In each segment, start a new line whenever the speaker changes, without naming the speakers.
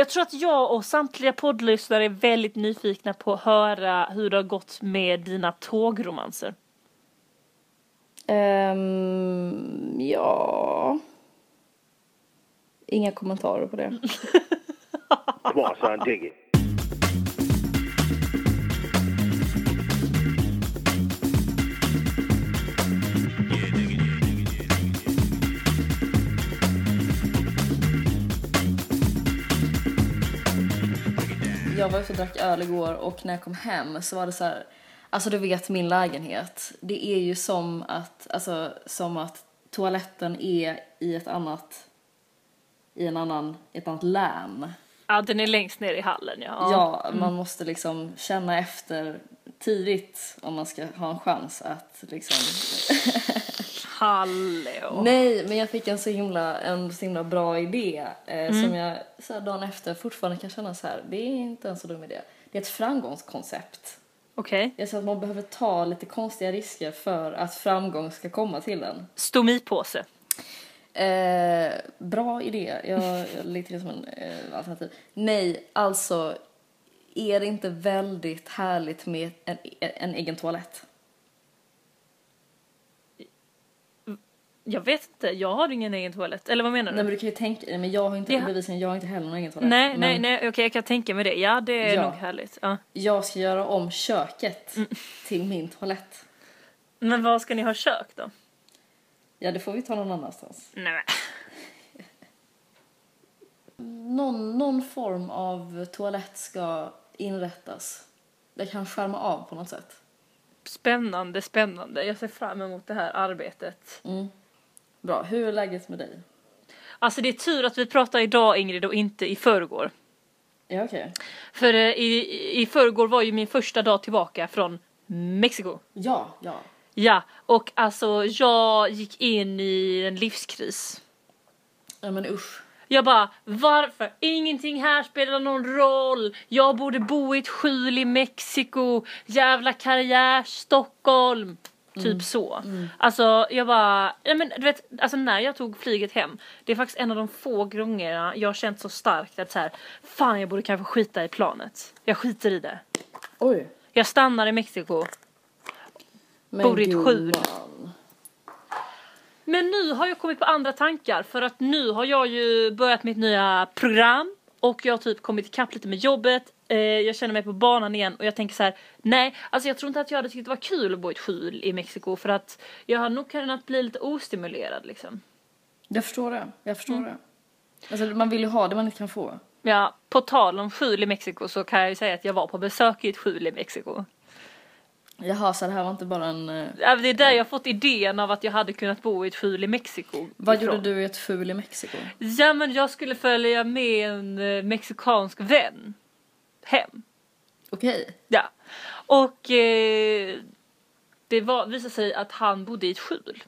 Jag tror att jag och samtliga poddlyssnare är väldigt nyfikna på att höra hur det har gått med dina tågromanser.
Ehm, ja... Inga kommentarer på det.
Come on,
Jag var ute och drack öl igår och när jag kom hem så var det så här, alltså du vet min lägenhet, det är ju som att, alltså som att toaletten är i ett annat, i en annan, ett annat län.
Ja, den är längst ner i hallen ja.
Ja, man måste liksom känna efter tidigt om man ska ha en chans att liksom
Hallå.
Nej, men jag fick en så himla, en så himla bra idé eh, som jag så här, dagen efter fortfarande kan känna så här, det är inte en så dum idé. Det är ett framgångskoncept.
Okej.
Jag tror att man behöver ta lite konstiga risker för att framgång ska komma till en.
Stomipåse.
Eh, bra idé, jag, jag lägger det som en eh, alternativ. Nej, alltså är det inte väldigt härligt med en, en egen toalett?
Jag vet inte, jag har ingen egen toalett. Eller vad menar du?
Nej men du kan ju tänka, nej, men jag har inte,
Ja.
bevisligen, jag har inte heller någon egen toalett.
nej,
men
nej, nej, okej jag kan tänka mig det. Ja, det är
Ja.
nog härligt. Ja.
Jag ska göra om köket
Mm.
till min toalett.
Men vad ska ni ha kök då?
Ja, det får vi ta någon annanstans.
Nej men.
Någon, någon form av toalett ska inrättas. Det kan skärma av på något sätt.
Spännande, spännande. Jag ser fram emot det här arbetet.
Bra, hur är läget med dig?
Alltså det är tur att vi pratar idag Ingrid och inte i förrgår.
Ja, okej.
För eh, i, i förrgår var ju min första dag tillbaka från Mexiko.
Ja, ja.
Ja, och alltså jag gick in i en livskris.
Ja, men usch.
Jag bara, varför? Ingenting här spelar någon roll. Jag borde bo i ett skjul i Mexiko. Jävla karriär, Stockholm. Typ så. Alltså jag bara, ja men du vet, alltså när jag tog flyget hem. Det är faktiskt en av de få gångerna jag har känt så starkt att så här, fan jag borde kanske skita i planet. Jag skiter i det.
Oj.
Jag stannar i Mexiko.
Men
Bor i ett skjul. Men nu har jag kommit på andra tankar för att nu har jag ju börjat mitt nya program och jag har typ kommit ikapp lite med jobbet. Eh, jag känner mig på banan igen och jag tänker så här: nej, alltså jag tror inte att jag hade tyckt det var kul att bo i ett skjul i Mexiko för att jag hade nog kunnat bli lite ostimulerad liksom.
Jag förstår det. Jag förstår
Mm.
det. Alltså, man vill ju ha det man inte kan få.
Ja, på tal om skjul i Mexiko så kan jag ju säga att jag var på besök i ett skjul i Mexiko.
Jaha, så det här var inte bara en... eh,
Ja, Det är där jag fått idén av att jag hade kunnat bo i ett skjul i Mexiko.
Vad
ifrån.
gjorde du i ett skjul i Mexiko?
Ja men jag skulle följa med en eh, mexikansk vän hem.
Okej.
Ja. Och eh, det var, visade sig att han bodde i ett skjul.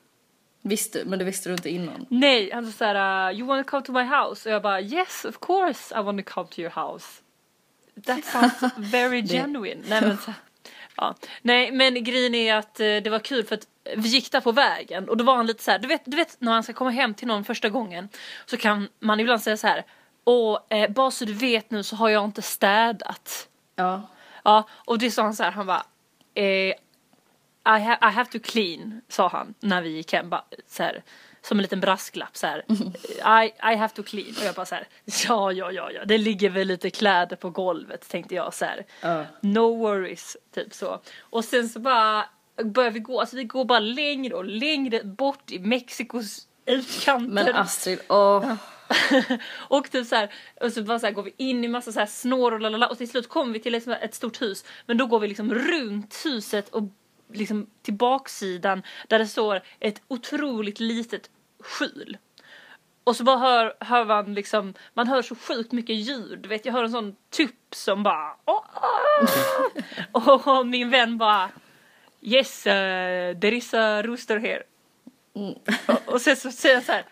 Visste, men det visste du inte innan?
Nej, han sa såhär uh, you wanna come to my house? Och jag bara yes of course I wanna come to your house. That sounds very genuine. Nej men så, ja. Nej men grejen är att eh, det var kul för att vi gick där på vägen och då var han lite så här, du vet, du vet när man ska komma hem till någon första gången så kan man ibland säga så här och eh, bara så du vet nu så har jag inte städat.
Ja.
Ja, och det sa han så här, han bara eh, I, ha, I have to clean, sa han när vi gick hem, bara, så här, som en liten brasklapp så här. I, I have to clean. Och jag bara så här, ja, ja, ja, ja, det ligger väl lite kläder på golvet, tänkte jag så här.
Ja.
No worries, typ så. Och sen så bara börjar vi gå, alltså vi går bara längre och längre bort i Mexikos utkanter.
Men Astrid, åh.
och typ så här, och så bara så här går vi in i massa så här snår och lalala och till slut kommer vi till ett, ett stort hus men då går vi liksom runt huset och liksom till baksidan där det står ett otroligt litet skjul. Och så bara hör, hör man liksom, man hör så sjukt mycket ljud, vet jag hör en sån tupp som bara "Åh, ah!" och min vän bara Yes, uh, there is a rooster here. Och, och sen så säger jag så här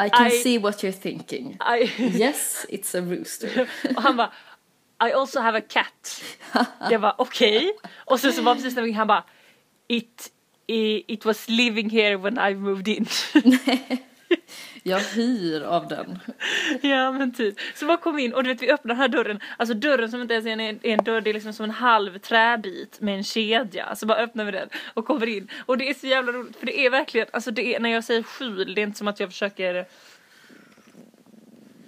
I, I can
I-
see what you're thinking.
I,
Yes, it's a rooster.
Och han bara I also have a cat. Jag bara okej. Och sen så var precis när han bara It, i- it was living here when I moved in.
Jag hyr av den.
Ja men typ. Så bara kom in och du vet vi öppnar den här dörren. Alltså dörren som inte ens är en, är en dörr, det är liksom som en halv träbit med en kedja. Så bara öppnar vi den och kommer in. Och det är så jävla roligt för det är verkligen, alltså det är, när jag säger skjul, det är inte som att jag försöker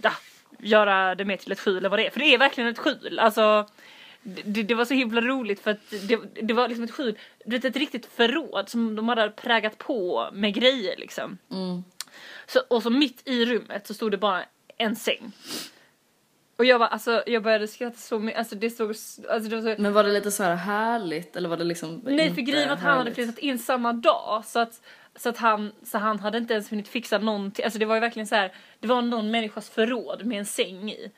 ja, göra det mer till ett skjul än vad det är. För det är verkligen ett skjul. Alltså det, det var så himla roligt för att det, det var liksom ett skjul, du vet ett riktigt förråd som de hade prägat på med grejer liksom.
Mm.
Så, och så mitt i rummet så stod det bara en säng. Och jag var alltså, jag började skratta så mycket, alltså det stod, alltså det var så
Men var det lite så här härligt eller var det liksom
Nej för grejen att han hade flyttat in samma dag så att så att han, så han hade inte ens hunnit fixa någonting, alltså det var ju verkligen så här, det var någon människas förråd med en säng i.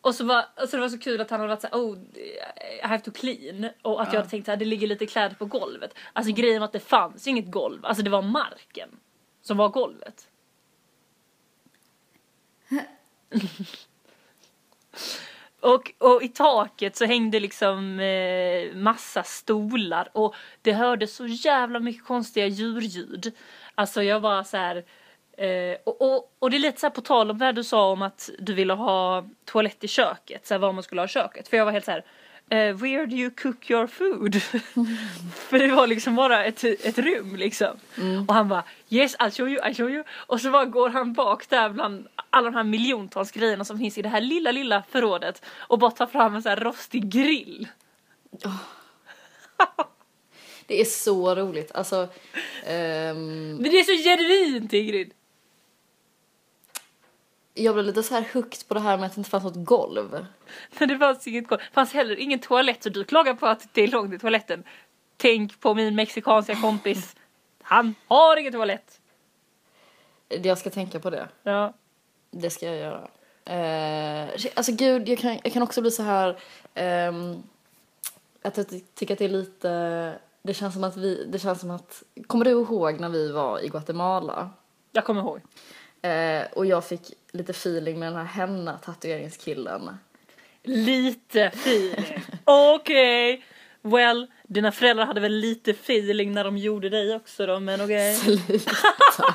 Och så var, och så det var så kul att han hade varit såhär, oh, I have to clean. Och att jag hade tänkt såhär, det ligger lite kläder på golvet. Alltså grejen var att det fanns ju inget golv, alltså det var marken som var golvet. Och, och i taket så hängde liksom eh, massa stolar och det hördes så jävla mycket konstiga djurljud. Alltså jag var så här. Eh, och, och, och det är lite så här på tal om det här du sa om att du ville ha toalett i köket, så här var man skulle ha köket. För jag var helt så här. Eh, where do you cook your food? För det var liksom bara ett, ett rum liksom. Och han bara yes I'll show you, I'll show you. Och så bara går han bak där bland alla de här miljontals grejerna som finns i det här lilla lilla förrådet och bara tar fram en så här rostig grill.
Det är så roligt. Alltså, ehm,
Men det är så genuint Ingrid.
Jag blev lite så här hooked på det här med att det inte fanns något golv.
Men det fanns inget golv. Det fanns heller ingen toalett så du klagar på att det är långt till toaletten. Tänk på min mexikanska kompis. Han har ingen toalett.
Jag ska tänka på det.
Ja.
Det ska jag göra. Eh, alltså gud, jag kan, jag kan också bli så här ehm, att jag ty- tycker att det är lite, det känns som att vi, det känns som att, kommer du ihåg när vi var i Guatemala?
Jag kommer ihåg.
Eh, och jag fick lite feeling med den här henna tatueringskillen.
Lite feeling. Okej. Well, dina föräldrar hade väl lite feeling när de gjorde dig också då, men okej.
Sluta.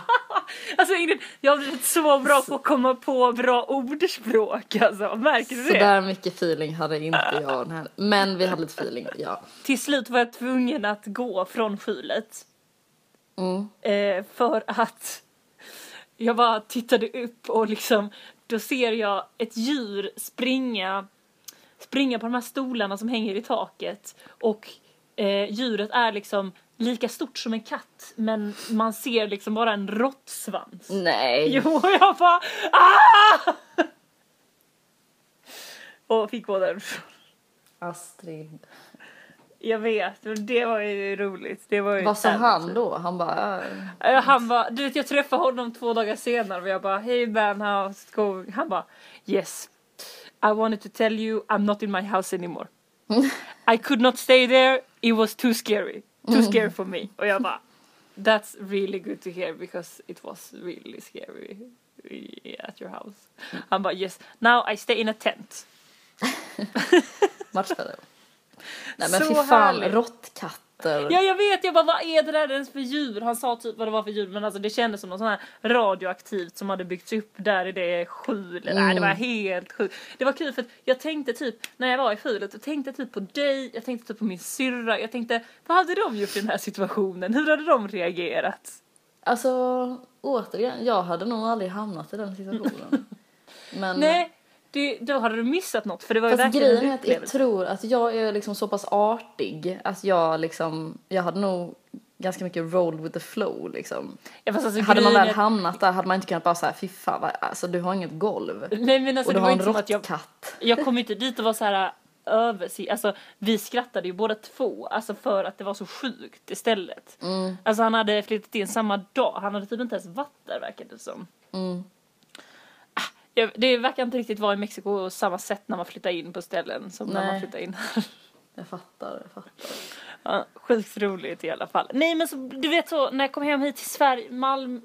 Alltså Ingrid, jag har blivit så bra på att komma på bra ordspråk alltså. Märker du
Så
det?
där mycket feeling hade inte jag här. Men vi hade lite feeling, ja.
Till slut var jag tvungen att gå från skjulet.
Mm.
Eh, för att jag bara tittade upp och liksom då ser jag ett djur springa springa på de här stolarna som hänger i taket och eh, djuret är liksom lika stort som en katt men man ser liksom bara en råttsvans.
Nej.
Jo, och jag bara ah! Och fick gå därifrån.
Astrid.
Jag vet, men det var ju roligt. Det var ju
Vad sa han då? Han bara... äh.
Eh, Han bara, du vet jag träffade honom två dagar senare och jag bara hej man how's it going? Han bara yes I wanted to tell you I'm not in my house anymore. I could not stay there, it was too scary. Too scary for me. Och jag bara that's really good to hear because it was really scary at your house. Han bara yes now I stay in a tent.
Matchade. Nej men
Så
fy fan, råttkatter.
Ja jag vet, jag bara vad är det där ens för djur? Han sa typ vad det var för djur men alltså det kändes som något sånt här radioaktivt som hade byggts upp där i det skjulet. Nej det var helt sjukt. Det var kul för att jag tänkte typ när jag var i skjulet, jag tänkte typ på dig, jag tänkte typ på min syrra, jag tänkte vad hade de gjort i den här situationen? Hur hade de reagerat?
Alltså, återigen, jag hade nog aldrig hamnat i den situationen. Men,
Nej, det, då hade du missat något för det var ju
fast
verkligen
grejen
en
är att jag tror att jag är liksom så pass artig att jag liksom, jag hade nog ganska mycket roll with the flow liksom.
Ja, alltså,
hade man väl
är-
hamnat där hade man inte kunnat bara säga fy fan, vad- alltså du har inget golv.
Nej men alltså
och du har en
inte som att jag
råttkatt.
Jag kom inte dit och var så här över, alltså vi skrattade ju båda två, alltså för att det var så sjukt istället.
Mm.
Alltså han hade flyttat in samma dag, han hade typ inte ens varit där verkade det som.
Mm.
Jag, det verkar inte riktigt vara i Mexiko på samma sätt när man flyttar in på ställen som när man
Nej.
flyttar in.
Jag fattar, jag fattar.
ja, sjukt roligt i alla fall. Nej men så, du vet så när jag kom hem hit till Sverige, Malmö,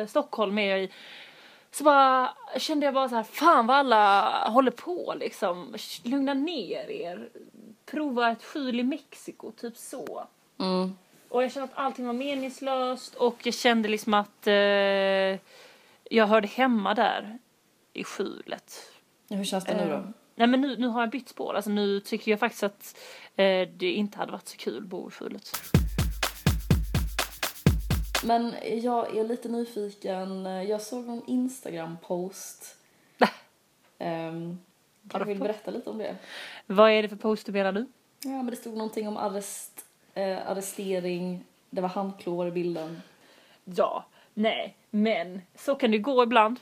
eh, Stockholm är jag i så bara kände jag bara så här, fan vad alla håller på liksom. Lugna ner er. Prova ett skjul i Mexiko, typ så.
Mm.
Och jag kände att allting var meningslöst och jag kände liksom att eh, jag hörde hemma där i skjulet.
Hur känns det nu då?
Eh, Nej men nu, nu har jag bytt spår. Alltså nu tycker jag faktiskt att eh, det inte hade varit så kul att bo i skjulet.
Men jag är lite nyfiken. Jag såg en Instagram-post. Um,
Har
jag
du
vill berätta lite om det.
Vad är det för poster menar du?
Ja, men det stod någonting om arrest, eh, arrestering. Det var handklovar i bilden.
Ja, nej, men så kan det gå ibland.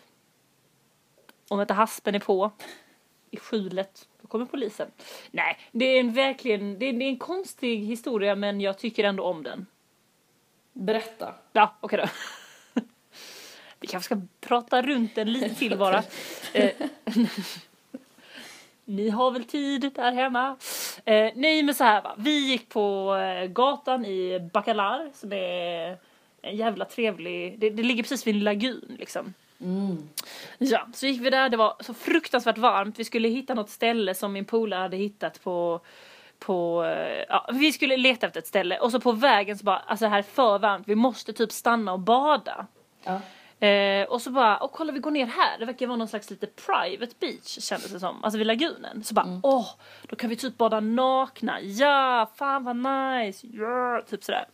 Om inte haspen är på i skjulet, då kommer polisen. Nej, det är en verkligen, det är, det är en konstig historia men jag tycker ändå om den.
Berätta.
Ja, okej då. Vi kanske ska prata runt den lite till bara. Eh, Ni har väl tid där hemma? Eh, nej men så här va, vi gick på eh, gatan i Bacalar som är en jävla trevlig, det, det ligger precis vid en lagun liksom.
Mm.
Ja, så gick vi där, det var så fruktansvärt varmt. Vi skulle hitta något ställe som min polare hade hittat på på, eh, ja, vi skulle leta efter ett ställe och så på vägen så bara, alltså det här är för varmt, vi måste typ stanna och bada.
Ja.
Eh, och så bara, och kolla vi går ner här, det verkar vara någon slags lite private beach kändes det som, alltså vid lagunen. Så bara, åh, då kan vi typ bada nakna, ja, fan vad nice, ja, typ sådär.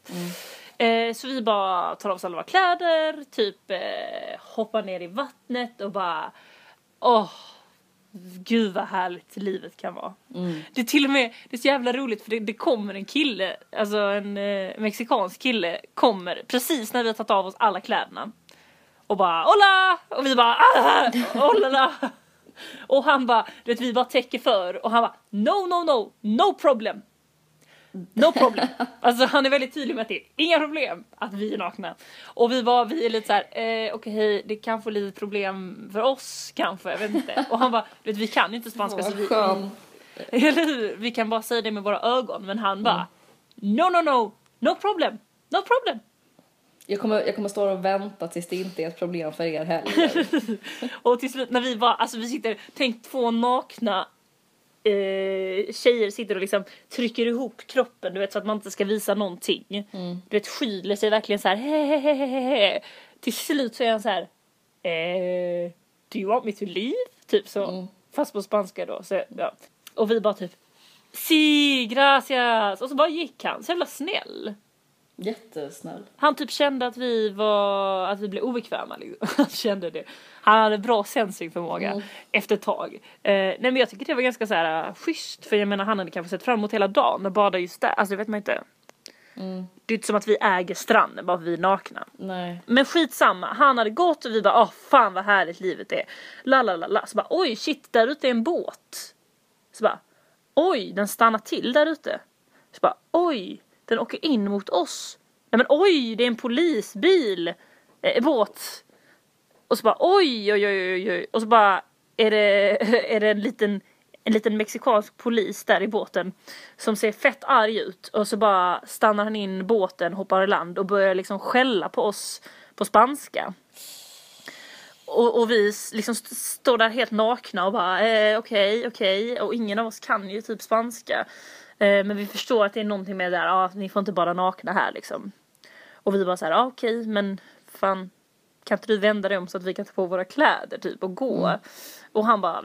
Eh, så vi bara tar av oss alla våra kläder, typ eh, hoppar ner i vattnet och bara, åh, gud vad härligt livet kan vara. Det är till och med, det är så jävla roligt för det, det kommer en kille, alltså en eh, mexikansk kille kommer precis när vi har tagit av oss alla kläderna. Och bara hola! Och vi bara ah, hola! Och han bara, du vet vi bara täcker för och han bara no no no, no problem. No problem. Alltså han är väldigt tydlig med att det är inga problem att vi är nakna. Och vi var, vi är lite såhär, eh, okej det kan få lite problem för oss kanske, jag vet inte. Och han bara, vet vi kan inte spanska så vi,
skön.
eller hur? Vi kan bara säga det med våra ögon men han bara no no no, no problem, no problem.
Jag kommer, jag kommer stå och vänta tills det inte är ett problem för er heller.
Och till slut när vi bara, alltså vi sitter, tänk två nakna eh, tjejer sitter och liksom trycker ihop kroppen du vet så att man inte ska visa någonting. Du vet skyler sig verkligen så här hehehehe. Till slut så är han så här eh, Do you want me to leave? Typ så. Fast på spanska då. Så, ja. Och vi bara typ Si, gracias! Och så bara gick han, så jävla snäll.
Jättesnäll.
Han typ kände att vi var, att vi blev obekväma liksom. Han kände det. Han hade bra sensingförmåga efter ett tag. Eh, nej men jag tycker det var ganska så här uh, schysst för jag menar han hade kanske sett fram emot hela dagen och bada just där. Alltså det vet man inte. Det är inte som att vi äger stranden bara för vi är nakna.
Nej.
Men skitsamma, han hade gått och vi bara åh fan vad härligt livet är. La la la la. Så bara oj shit där ute är en båt. Så bara oj den stannar till där ute. Så bara oj den åker in mot oss. Nej men oj det är en polisbil. Eh, båt. Och så bara oj oj oj oj oj. Och så bara är det, är det en liten en liten mexikansk polis där i båten som ser fett arg ut och så bara stannar han in båten, hoppar i land och börjar liksom skälla på oss på spanska. Och, och vi liksom st- står där helt nakna och bara eh, okej, okej och ingen av oss kan ju typ spanska. Eh, men vi förstår att det är någonting med det där, ah, ni får inte bara nakna här liksom. Och vi bara så här, ah, okej men fan kan inte du vända dig om så att vi kan ta på våra kläder typ och gå? Och han bara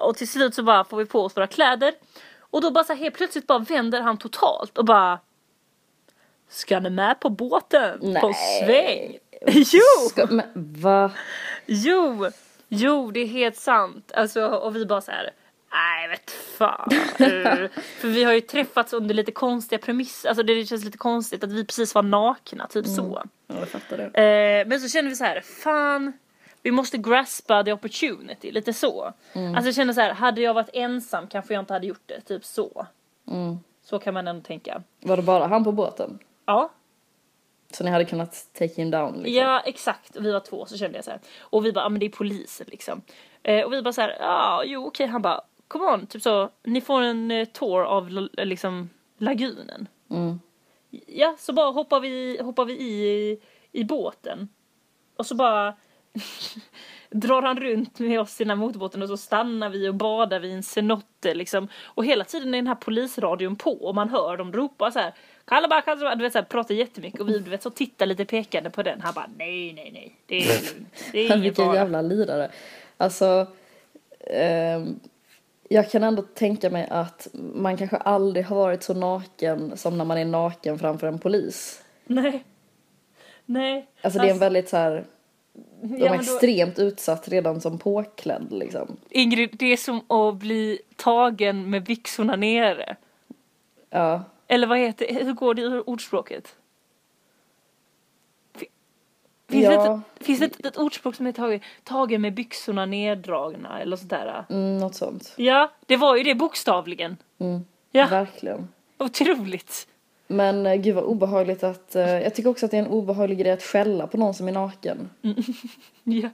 och till slut så bara får vi på oss våra kläder och då bara så här helt plötsligt bara vänder han totalt och bara Ska ni med på båten? På
Nej.
sväng? Jo!
Ska, men va?
Jo! Jo, det är helt sant. Alltså, och vi bara så här. Nej, vet fan. Eh, För vi har ju träffats under lite konstiga premisser. Alltså det känns lite konstigt att vi precis var nakna, typ så.
Ja, jag fattar det.
Eh, men så kände vi så här, fan, vi måste graspa the opportunity, lite så. Alltså jag kände så här, hade jag varit ensam kanske jag inte hade gjort det, typ så.
Mm.
Så kan man ändå tänka.
Var det bara han på båten?
Ja,
Så ni hade kunnat take him down liksom?
ja exakt. Vi var två så kände jag så här. Och vi bara, ja men det är polisen liksom. Eh, och vi bara så här, ja jo okej. Han bara, come on, typ så, ni får en eh, tour av l- liksom lagunen.
Mm.
Ja, så bara hoppar vi, hoppar vi i, i båten. Och så bara drar han runt med oss i den här motorbåten och så stannar vi och badar vid en cenote liksom. Och hela tiden är den här polisradion på och man hör dem ropa så här. Kallabak, Kallabak, du vet så här, pratar jättemycket och vi du vet så tittar lite pekande på den. Han bara nej, nej, nej, det är lugnt. Det är ingen
Vilken
fara.
jävla lirare. Alltså, ehm, jag kan ändå tänka mig att man kanske aldrig har varit så naken som när man är naken framför en polis.
Nej. Nej.
Alltså det är en väldigt så här, de
ja,
är
då-
extremt utsatt redan som påklädd liksom.
Ingrid, det är som att bli tagen med byxorna nere.
Ja,
Eller vad heter hur går det i ordspråket? Fi- Finns,
Ja.
det, inte, finns det inte ett ordspråk som är tagen, tagen med byxorna neddragna eller sånt där?
mm, något sånt.
Ja, det var ju det bokstavligen.
Mm,
Ja,
Verkligen.
otroligt.
Men eh, gud vad obehagligt att, eh, jag tycker också att det är en obehaglig grej att skälla på någon som är naken.
Ja.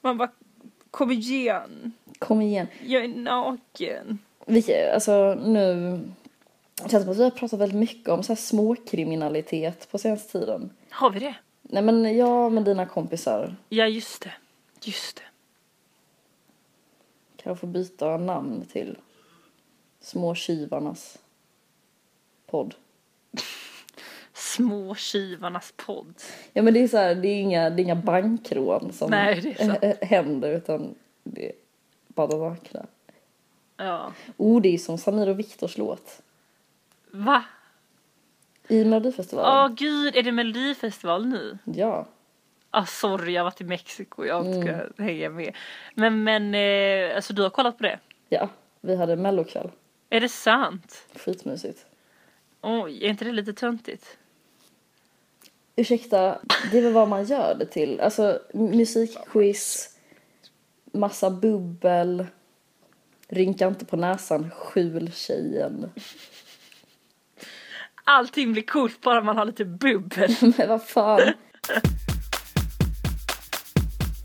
Man bara, kom igen,
Kom igen.
jag är naken.
Vi, alltså nu, det känns som att vi har pratat väldigt mycket om så här småkriminalitet på senaste tiden.
Har vi det?
Nej men jag med dina kompisar
Ja, just det. Just det.
kan jag få byta namn till Småtjuvarnas podd.
Småtjuvarnas podd.
Ja men det är så här, det är inga, det är inga bankrån som
Nej,
händer utan det är bara nakna.
Ja.
Oh, det är som Samir och Viktors låt.
Va?
I
Åh
Melodifestivalen.
gud, är det Melodifestival nu?
Ja.
Ah, sorry, jag har varit i Mexiko, jag har inte
Mm.
kunnat hänga med. Men, men eh, alltså du har kollat på det?
Ja, vi hade mellokväll.
Är det sant?
Skitmysigt.
Oj, är inte det lite töntigt?
Ursäkta, det är väl vad man gör det till. Alltså musikquiz, massa bubbel, rynka inte på näsan, skjul tjejen.
Allting blir coolt bara man har lite bubbel.
Men vad fan.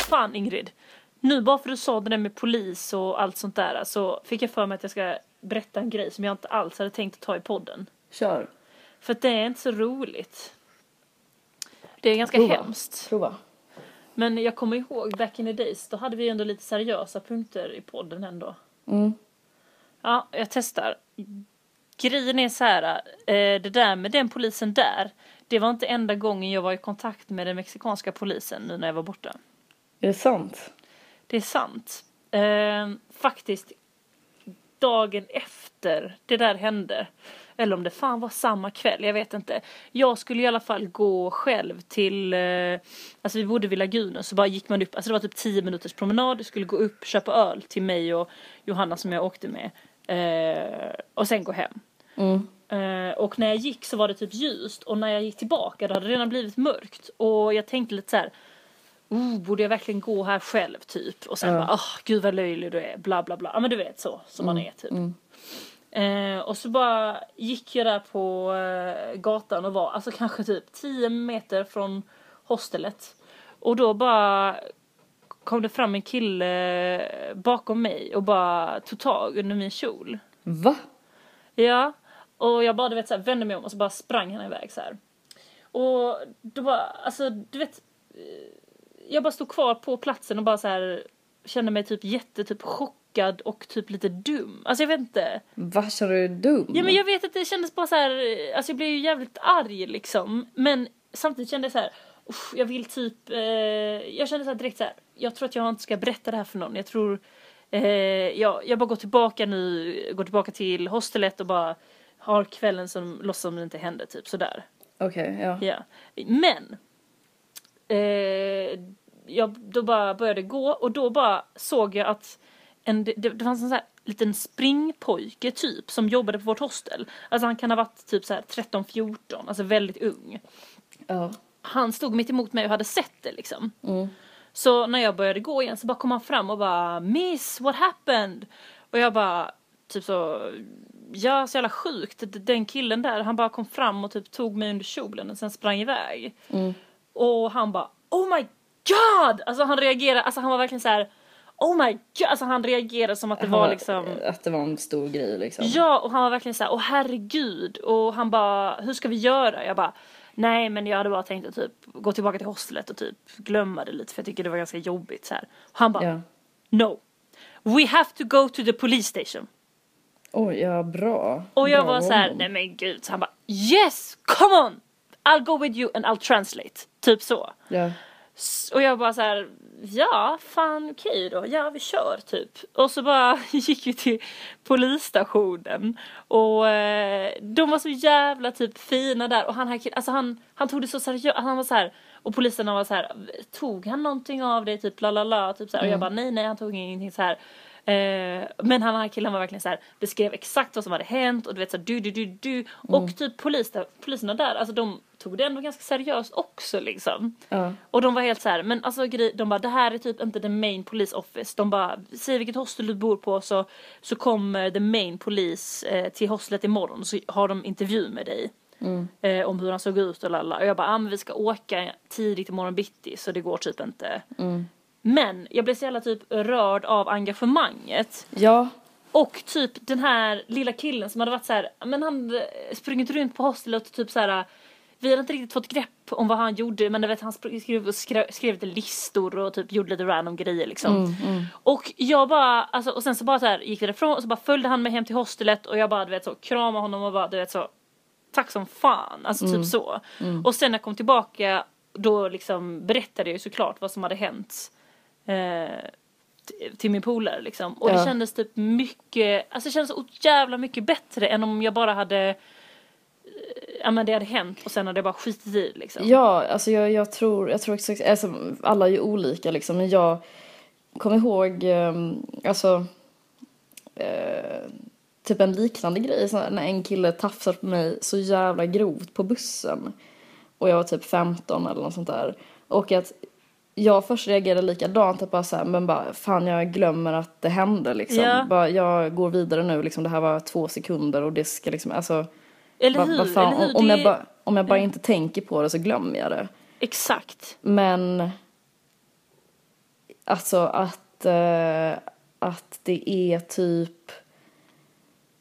Fan Ingrid, nu bara för att du sa det där med polis och allt sånt där så fick jag för mig att jag ska berätta en grej som jag inte alls hade tänkt att ta i podden.
Kör.
För att det är inte så roligt. Det är ganska
Prova.
hemskt.
Prova.
Men jag kommer ihåg back in the days, då hade vi ändå lite seriösa punkter i podden ändå.
Mm.
Ja, jag testar. Grejen är så här, eh, det där med den polisen där, det var inte enda gången jag var i kontakt med den mexikanska polisen nu när jag var borta.
Är det sant?
Det är sant. Eh, faktiskt, dagen efter det där hände, eller om det fan var samma kväll, jag vet inte. Jag skulle i alla fall gå själv till, eh, alltså vi bodde vid lagunen så bara gick man upp, alltså det var typ 10 minuters promenad, skulle gå upp, köpa öl till mig och Johanna som jag åkte med. Eh, och sen gå hem.
Mm.
Eh, och när jag gick så var det typ ljust och när jag gick tillbaka då hade det redan blivit mörkt. Och jag tänkte lite så här. Oh, borde jag verkligen gå här själv typ? Och sen
Ja.
bara, åh gud vad löjlig du är, bla bla bla. Ja men du vet så, som man är typ. Eh, och så bara gick jag där på eh, gatan och var alltså kanske typ 10 meter från hostelet. Och då bara kom det fram en kille bakom mig och bara tog tag under min kjol.
Va?
Ja, och jag bara du vet så här, vände mig om och så bara sprang han iväg så här. Och då bara, alltså du vet, eh, jag bara stod kvar på platsen och bara så här kände mig typ jätte typ chockad och typ lite dum. Alltså jag vet inte.
Va, känner du dum?
Ja men jag vet att det kändes bara så här, eh, alltså jag blev ju jävligt arg liksom. Men samtidigt kände jag så här, "Uff, jag vill typ, eh, jag kände så direkt så här, jag tror att jag inte ska berätta det här för någon. Jag tror, eh, jag, jag bara går tillbaka nu, går tillbaka till hostelet och bara har kvällen som låtsas som det inte hände typ sådär.
Okej, ja.
Ja. Men, eh, jag då bara började gå och då bara såg jag att en, det, det fanns en sån här liten springpojke typ som jobbade på vårt hostel. Alltså han kan ha varit typ så här 13-14, alltså väldigt ung.
Ja.
Han stod mitt emot mig och hade sett det liksom.
Mm.
Så när jag började gå igen så bara kom han fram och bara Miss, what happened? Och jag bara typ så Ja, så jävla sjukt. Den killen där, han bara kom fram och typ tog mig under kjolen och sen sprang iväg.
Mm.
Och han bara Oh my god! Alltså han reagerade, alltså han var verkligen så här Oh my god! Alltså han reagerade som att det var liksom
Att det var en stor grej liksom.
Ja, och han var verkligen så här, åh herregud. Och han bara, hur ska vi göra? Jag bara, nej men jag hade bara tänkt att typ gå tillbaka till hostelet och typ glömma det lite för jag tycker det var ganska jobbigt så här. Han bara,
Ja.
no. We have to go to the police station.
Oj, ja bra.
Och jag
Bra
var så här, nej men gud. Så han bara, yes, come on! I'll go with you and I'll translate. Typ så.
Ja.
Och jag bara så här, ja fan okej då, ja vi kör typ. Och så bara gick vi till polisstationen och eh, de var så jävla typ fina där och han här alltså han, han tog det så seriöst, han var så här och poliserna var så här, tog han någonting av det typ la la la typ så här. och jag bara nej nej han tog ingenting så här. Eh, men han här killen var verkligen så här beskrev exakt vad som hade hänt och du vet så här, du du du du och typ polis, poliserna där alltså de tog det ändå ganska seriöst också liksom.
Ja.
Och de var helt så här, men alltså de bara det här är typ inte the main police office. De bara, säg vilket hostel du bor på så, så kommer the main police eh, till hostlet imorgon så har de intervju med dig. Eh, om hur han såg ut och lalla. Och jag bara, ah, men vi ska åka tidigt imorgon bitti så det går typ inte. Men jag blev så jävla typ rörd av engagemanget.
Ja.
Och typ den här lilla killen som hade varit så här, men han sprungit runt på hostelet och typ så här. Vi hade inte riktigt fått grepp om vad han gjorde men vet han skrev, skrev, lite listor och typ gjorde lite random grejer liksom. Och jag bara, alltså och sen så bara så här gick vi därifrån och så bara följde han mig hem till hostelet och jag bara du vet så kramade honom och bara du vet så tack som fan, alltså typ så. Och sen när jag kom tillbaka då liksom berättade jag ju såklart vad som hade hänt. Eh, till min polare liksom. Och det
Ja.
kändes typ mycket, alltså det kändes så jävla mycket bättre än om jag bara hade, eh, ja men det hade hänt och sen hade jag bara skitit i det, liksom.
Ja, alltså jag, jag tror, jag tror exakt, alltså alla är ju olika liksom, men jag kommer ihåg, ehm, alltså, eh, typ en liknande grej, när en kille tafsade på mig så jävla grovt på bussen. Och jag var typ 15 eller något sånt där. Och att jag först reagerade likadant, att bara så här, men bara fan jag glömmer att det hände liksom.
Ja.
Bara, jag går vidare nu liksom, det här var två sekunder och det ska liksom, alltså.
Eller hur?
vad fan,
eller hur?
om,
Det-
jag bara, om jag bara inte tänker på det så glömmer jag det.
Exakt.
Men alltså att, eh, att det är typ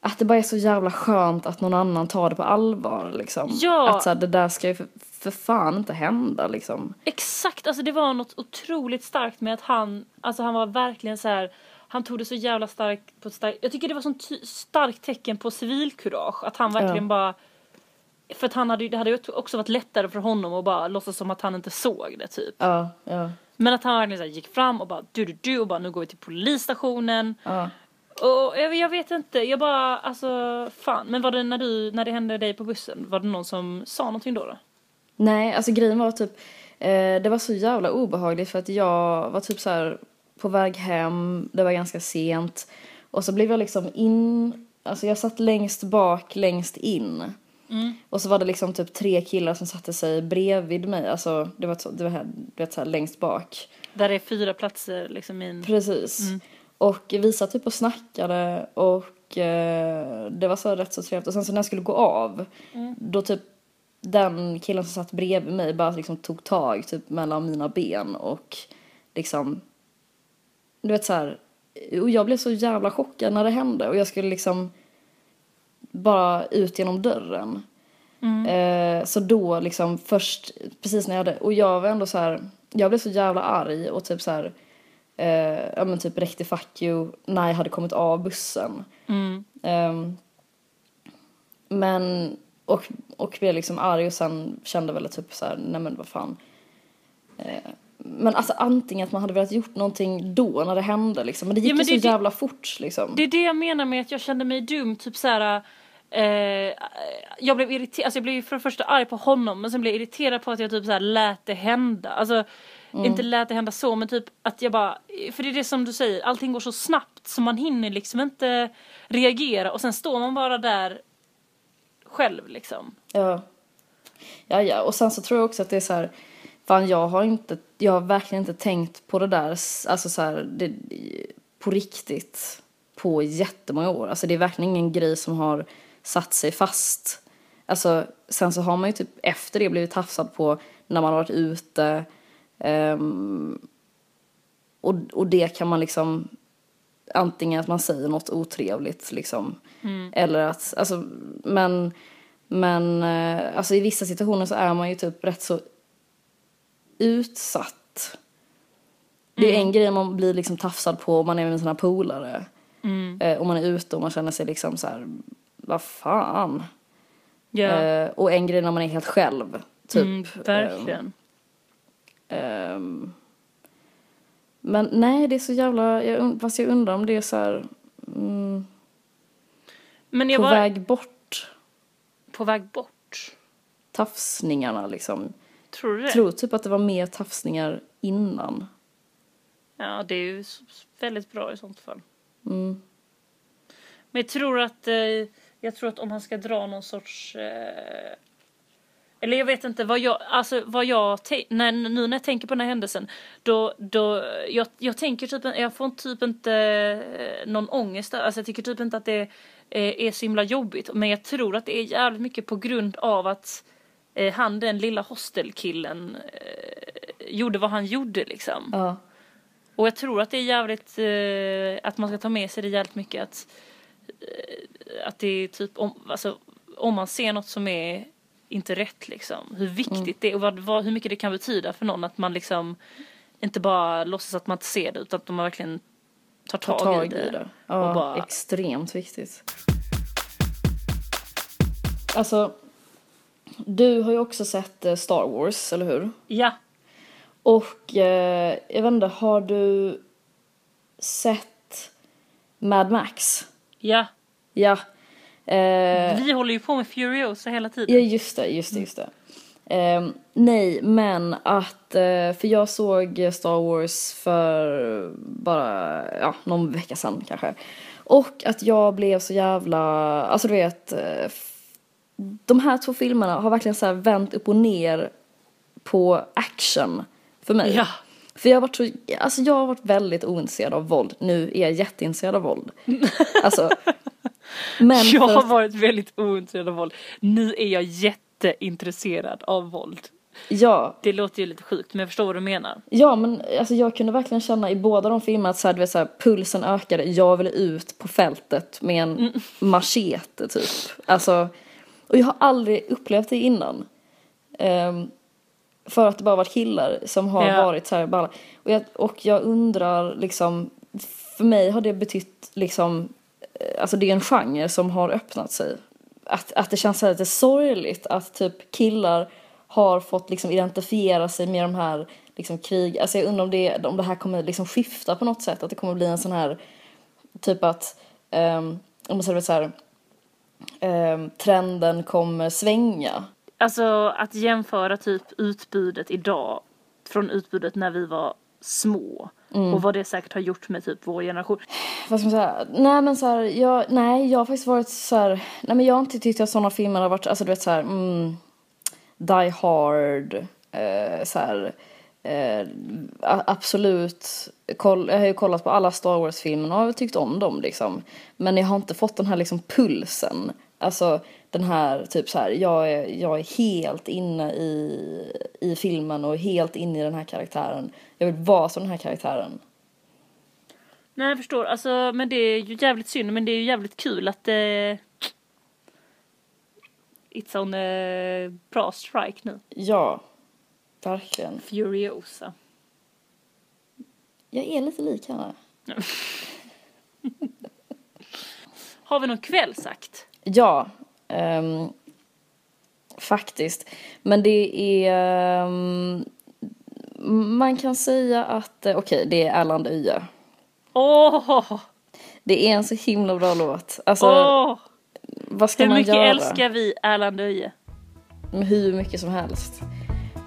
att det bara är så jävla skönt att någon annan tar det på allvar liksom.
Ja.
Att så här, det där ska ju för, för fan inte hända liksom.
Exakt, alltså det var något otroligt starkt med att han, alltså han var verkligen så här. Han tog det så jävla starkt på ett starkt, jag tycker det var sånt starkt tecken på civilkurage. Att han verkligen
Ja.
bara, för att han hade, ju- det hade ju också varit lättare för honom att bara låtsas som att han inte såg det typ.
Ja, ja,
Men att han verkligen så gick fram och bara du du du och bara nu går vi till polisstationen.
ja.
Och jag, jag vet inte, jag bara alltså fan. Men var det när du, när det hände dig på bussen, var det någon som sa någonting då? då?
Nej, alltså grejen var typ, eh, det var så jävla obehagligt för att jag var typ så här på väg hem, det var ganska sent. Och så blev jag liksom in, alltså jag satt längst bak, längst in. Och så var det liksom typ tre killar som satte sig bredvid mig, alltså det var, det var här, du vet så här längst bak.
Där det är fyra platser liksom i en...
Precis. Och vi satt typ och snackade och eh, det var så rätt så trevligt. Och sen så när jag skulle gå av, då typ den killen som satt bredvid mig bara liksom tog tag typ mellan mina ben och liksom, du vet så här, och jag blev så jävla chockad när det hände och jag skulle liksom bara ut genom dörren. Eh, så då liksom först, precis när jag hade, och jag var ändå så här, jag blev så jävla arg och typ så här, eh, ja men typ räckte fuck you när jag hade kommit av bussen. Ehm, men, och, och blev liksom arg och sen kände väl typ så här, nej men vad fan. Eh, men alltså antingen att man hade velat gjort någonting då när det hände liksom. Men det gick
Ja, men
ju
det-
så
det-
jävla fort liksom.
Det är det jag menar med att jag kände mig dum, typ så här. Eh, jag blev irriterad, alltså jag blev ju för det första arg på honom men sen blev jag irriterad på att jag typ så här lät det hända. Alltså inte lät det hända så men typ att jag bara, för det är det som du säger, allting går så snabbt så man hinner liksom inte reagera och sen står man bara där själv liksom.
Ja. Ja, ja. Och sen så tror jag också att det är så här, fan jag har inte, jag har verkligen inte tänkt på det där, alltså så här, det, på riktigt på jättemånga år. Alltså det är verkligen ingen grej som har satt sig fast. Alltså sen så har man ju typ efter det blivit tafsad på när man har varit ute. Ehm, och, och det kan man liksom, antingen att man säger något otrevligt liksom. Eller att, alltså, men Men eh, alltså i vissa situationer så är man ju typ rätt så utsatt. Det är en grej man blir liksom tafsad på om man är med sina polare. Eh, om man är ute och man känner sig liksom så här, vad fan. Eh, och en grej när man är helt själv. Typ.
mm, verkligen.
Ehm, men nej, det är så jävla, jag, fast jag undrar om det är så här mm,
Men jag
på
var
väg bort,
på väg bort.
tafsningarna liksom.
Tror du det?
Jag tror typ att det var mer tafsningar innan.
Ja, det är ju väldigt bra i sånt fall.
Mm.
Men jag tror att, eh, jag tror att om han ska dra någon sorts... Eh, eller jag vet inte vad jag, alltså vad jag, när, nu när jag tänker på den här händelsen, då, då, jag, jag tänker typ, jag får typ inte eh, någon ångest, alltså jag tycker typ inte att det eh, är så himla jobbigt, men jag tror att det är jävligt mycket på grund av att eh, han, den lilla hostelkillen, eh, gjorde vad han gjorde liksom.
Ja.
Och jag tror att det är jävligt, eh, att man ska ta med sig det jävligt mycket att, eh, att det är typ, om, alltså, om man ser något som är inte rätt liksom, hur viktigt det är och vad, vad, hur mycket det kan betyda för någon att man liksom inte bara låtsas att man inte ser det utan att man verkligen tar
Ta
tag,
tag
i det.
i det. Ja,
och bara-
extremt viktigt. Alltså, du har ju också sett eh, Star Wars, eller hur?
Ja,
Och eh, jag vet inte, har du sett Mad Max?
ja.
Ja. Eh,
Vi håller ju på med Furiosa hela tiden.
ja, just det, just det, just det. Eh, nej, men att, eh, för jag såg Star Wars för bara, ja, någon vecka sedan kanske. Och att jag blev så jävla, alltså du vet, eh, de här två filmerna har verkligen så här vänt upp och ner på action för mig.
Ja.
För jag har varit så, alltså jag har varit väldigt ointresserad av våld. Nu är jag jätteintresserad av våld. Alltså. Men
Jag har varit väldigt ointresserad av våld. Nu är jag jätteintresserad av våld.
ja,
Det låter ju lite sjukt men jag förstår vad du menar.
ja, men alltså jag kunde verkligen känna i båda de filmerna att så här, du vet, så här, pulsen ökade. Jag ville ut på fältet med en
Mm.
machete typ. Alltså, och jag har aldrig upplevt det innan. Ehm, för att det bara varit killar som har
Ja.
varit så här balla. Och jag, och jag undrar liksom, för mig har det betytt liksom, Eh, alltså det är en genre som har öppnat sig. Att, att det känns så här lite sorgligt att typ killar har fått liksom identifiera sig med de här liksom krig, alltså jag undrar om det, om det här kommer liksom skifta på något sätt, att det kommer bli en sån här typ att, um, om man säger så här, um, trenden kommer svänga.
Alltså att jämföra typ utbudet idag från utbudet när vi var små
Mm.
och vad det säkert har gjort med typ vår generation.
vad ska man säga, nej men så här, jag, nej jag har faktiskt varit så här, nej men jag har inte tyckt att sådana filmer har varit, alltså du vet så här, mm, Die Hard, eh, så här, eh, absolut, koll, jag har ju kollat på alla Star Wars-filmerna och har tyckt om dem liksom. Men jag har inte fått den här liksom pulsen, alltså den här typ så här, jag är, jag är helt inne i, i filmen och helt inne i den här karaktären. Jag vill vara som den här karaktären.
Nej jag förstår, alltså men det är ju jävligt synd men det är ju jävligt kul att eh, It's on a bra strike nu.
Ja, verkligen.
Furiosa.
Jag är lite lik henne.
Har vi någon kvällsakt?
Ja, ehm, faktiskt. Men det är... ehm, man kan säga att, eh, okej, det är Erland Öje.
Åh!
Det är en så himla bra låt. Alltså,
Åh!
vad ska
Hur
man
mycket
göra?
älskar vi Erland Öje?
Med hur mycket som helst.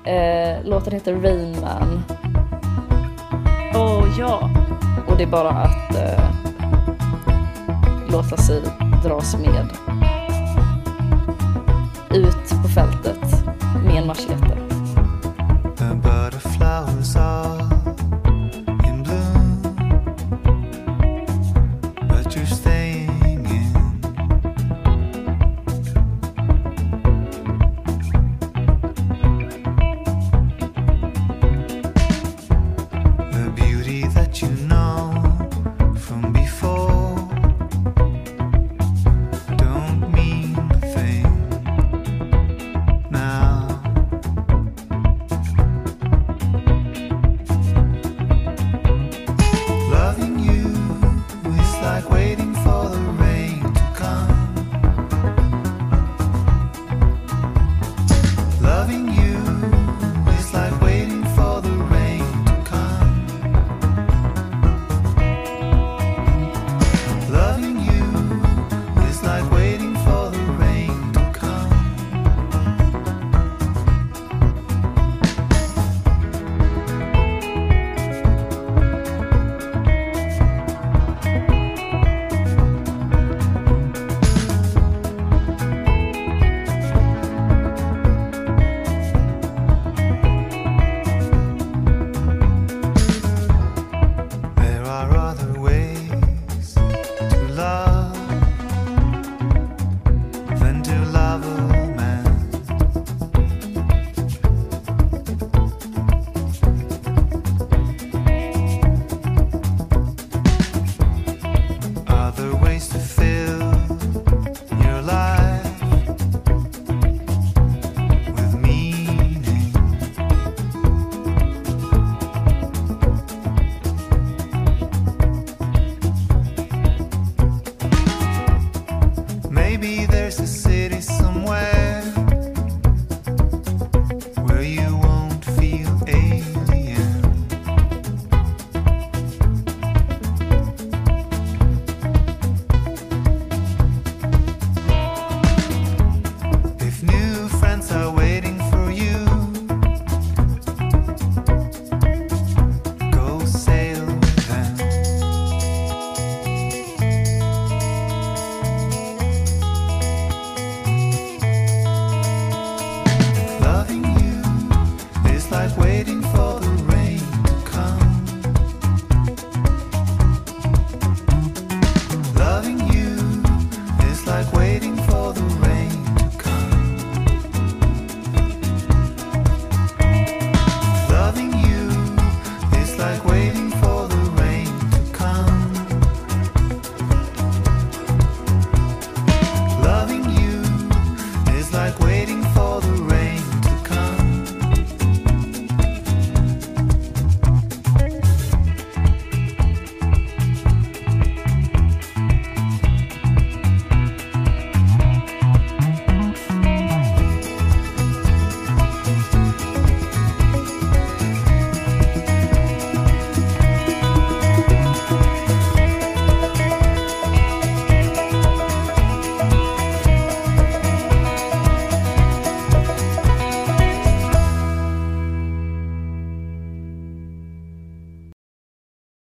Eh, låten heter Rain Man
Åh ja!
och det är bara att eh, låta sig dras med ut på fältet med en machete.
The butterflies are